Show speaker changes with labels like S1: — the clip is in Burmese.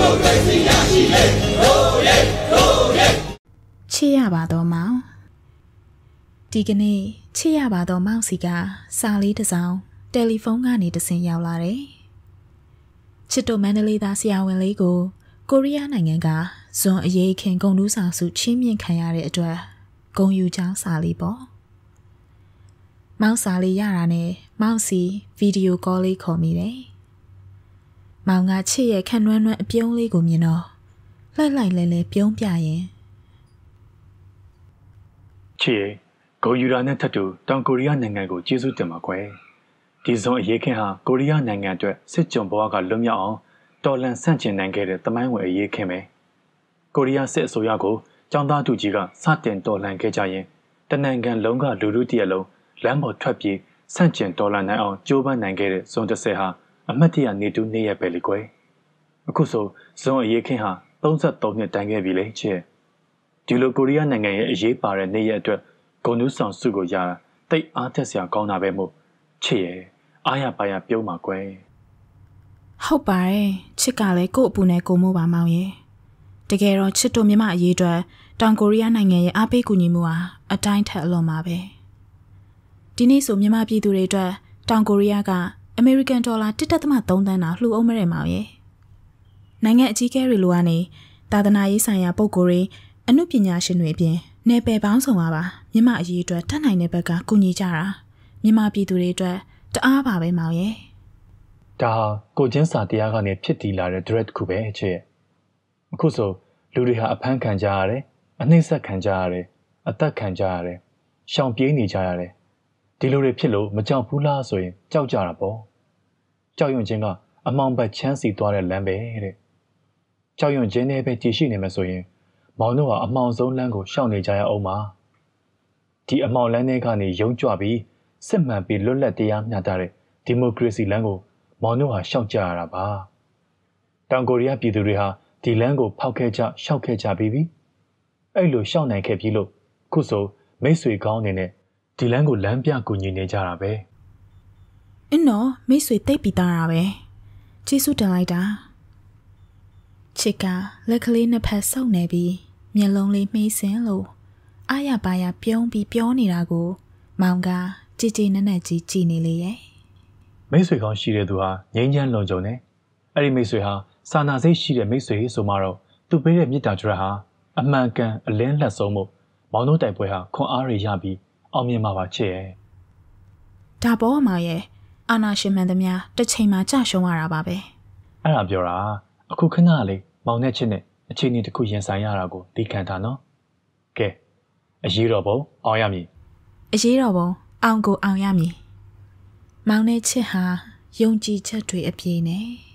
S1: မိုကရေစီရရှိလေရိုးရဲရိုးရဲ
S2: ချစ်ရပါတော့မောင်ဒီကနေ့ချစ်ရပါတော့မောင်စီကစာလေးတစ်စောင်တယ်လီဖုန်းကနေတဆင်ရောက်လာတယ်ချစ်တို့မန္တလေးသားဆရာဝန်လေးကိုကိုရီးယားနိုင်ငံကဇွန်အရေးခင်ဂုံတူးဆောင်စုချင်းမြင့်ခံရတဲ့အတွက်ဂုံယူချောင်းစာလေးပေါ့မောင်စာလေးရတာနဲ့မောင်စီဗီဒီယိုကောလေးခေါ်မိတယ် မောင်ကချစ်ရဲ့ခန့်နှွမ်းနှွမ်းအပြုံးလေးကိုမြင်တော့လှိုက်လိုက်လဲလဲပြုံးပြရင်
S3: ချစ်ရဲ့ဂိုယူရာနဲ့ထပ်တူတောင်ကိုရီးယားနိုင်ငံကိုကျေးဇူးတင်ပါကွယ်ဒီဇွန်အရေးခင်ဟာကိုရီးယားနိုင်ငံအတွက်စစ်ကြုံဘဝကလွတ်မြောက်အောင်တော်လန်ဆန့်ကျင်နိုင်ခဲ့တဲ့တမိုင်းဝင်အရေးခင်ပဲကိုရီးယားစစ်အစိုးရကိုចောင်းသားသူကြီးကစတင်တော်လှန်ခဲ့ကြရင်တနင်္ဂနွေလုံးကလူလူတရက်လုံးလမ်းပေါ်ထွက်ပြေးဆန့်ကျင်တော်လှန်နိုင်အောင်ကြိုးပမ်းနိုင်ခဲ့တဲ့ဇွန်30ဟာ အမတ်တရနေတူနေ့ရက်ပဲလေကွယ်အခုဆိုဇွန်အရေးခင်ဟာ33နှစ်တိုင်ခဲ့ပြီလေချစ်ဒီလိုကိုရီးယားနိုင်ငံရဲ့အရေးပါတဲ့နေ့ရက်အတွက်ဂုံနူးဆောင်စုကိုရတာတိတ်အားသက်စရာကောင်းတာပဲမို့ချစ်ရဲ့အားရပါရပြုံးပါကွယ်
S2: ဟုတ်ပါတယ်ချစ်ကလည်းကို့အပူနဲ့ကိုမိုးပါမောင်ရဲ့တကယ်တော့ချစ်တို့မြမအရေးအတွက်တောင်ကိုရီးယားနိုင်ငံရဲ့အားပေးကူညီမှုဟာအတိုင်းထက်အလွန်ပါပဲဒီနေ့ဆိုမြမပြည်သူတွေအတွက်တောင်ကိုရီးယားက အမေရိကန်ဒေါ်လာ1.3တန်းတာလှူအောင်မရဲမောင်ရဲ့နိုင်ငံအကြီးအကဲတွေလိုကနေသာသနာရေးဆိုင်ရာပုံကိုယ်တွေအမှုပညာရှင်တွေအပြင်နယ်ပယ်ပေါင်းစုံပါပါမြမအရေးအတွက်တတ်နိုင်တဲ့ဘက်ကကူညီကြတာမြမပြည်သူတွေအတွက်တအားပါပဲမောင်ရဲ့
S3: ဒါဟာကိုချင်းစာတရားကနေဖြစ်တည်လာတဲ့ direct တစ်ခုပဲအချစ်ရဲ့အခုဆိုလူတွေဟာအဖမ်းခံကြရတယ်အနှိမ့်ဆက်ခံကြရတယ်အသက်ခံကြရတယ်ရှောင်ပြေးနေကြရတယ်ဒီလိုတွေဖြစ်လို့မကြောက်ဘူးလားဆိုရင်ကြောက်ကြတာပေါ့ ကြောက်ရွံ့ခြင်းကအမောင်ဘက်ချမ်းစီသွားတဲ့လမ်းပဲတဲ့ကြောက်ရွံ့ခြင်းနဲ့ပဲတည်ရှိနေမှာဆိုရင်မောင်တို့ဟာအမောင်ဆုံးလမ်းကိုရှောင်နေကြရအောင်ပါဒီအမောင်လမ်းတွေကနေယုံကြွပြီးစစ်မှန်ပြီးလွတ်လပ်တရားမျှတတဲ့ဒီမိုကရေစီလမ်းကိုမောင်တို့ဟာရှောက်ကြရတာပါတောင်ကိုရီးယားပြည်သူတွေဟာဒီလမ်းကိုဖောက်ခဲ့ကြရှောက်ခဲ့ကြပြီးပြီအဲ့လိုရှောက်နိုင်ခဲ့ပြီလို့ခုဆိုမိတ်ဆွေကောင်းအနေနဲ့ဒီလမ်းကိုလမ်းပြကူညီနေကြတာပဲ
S2: အင်းတော့မိတ်ဆွေတိတ်ပြီးသားတာပဲကျေးဇူးတင်လိုက်တာချစ်ကလက်ကလေးနှစ်ဖက်ဆုပ်နေပြီးမျက်လုံးလေးမှီးစင်လို့အာရပါရပြုံးပြီးပြောနေတာကို မောင်ကကြည်ကြည်နက်နက်ကြီးကြည်နေလေရဲ့
S3: မိတ်ဆွေကောင်းရှိတဲ့သူဟာငြိမ်းချမ်းလွန်ကြုံတယ်အဲ့ဒီမိတ်ဆွေဟာစာနာစိတ်ရှိတဲ့မိတ်ဆွေဆိုမှတော့သူပေးတဲ့မေတ္တာကြွရဟာအမှန်ကန်အလင်းလက်ဆုံးမှုမောင်တို့တိုင်ပွဲဟာခွန်အားရရပြီးအောင်မြင်မှာပါချစ်ရဲ့
S2: ဒါပေါ်မောင်ရဲ့ အာနာရှင်မှန်သမျှတစ်ချိန်မှာကြရှုံးရတာပါပဲ
S3: အဲ့ဒါပြောတာအခုခဏလေးမောင်နဲ့ချစ်နဲ့အချိန်ကြီးတစ်ခုရင်ဆိုင်ရတာကိုသိခံတာနော်ကဲအရေးတော်ပုံအောင်ရမည်
S2: အရေးတော်ပုံအောင်ကိုအောင်ရမည်မောင်နဲ့ချစ်ဟာယုံကြည်ချက်တွေအပြည့်နဲ့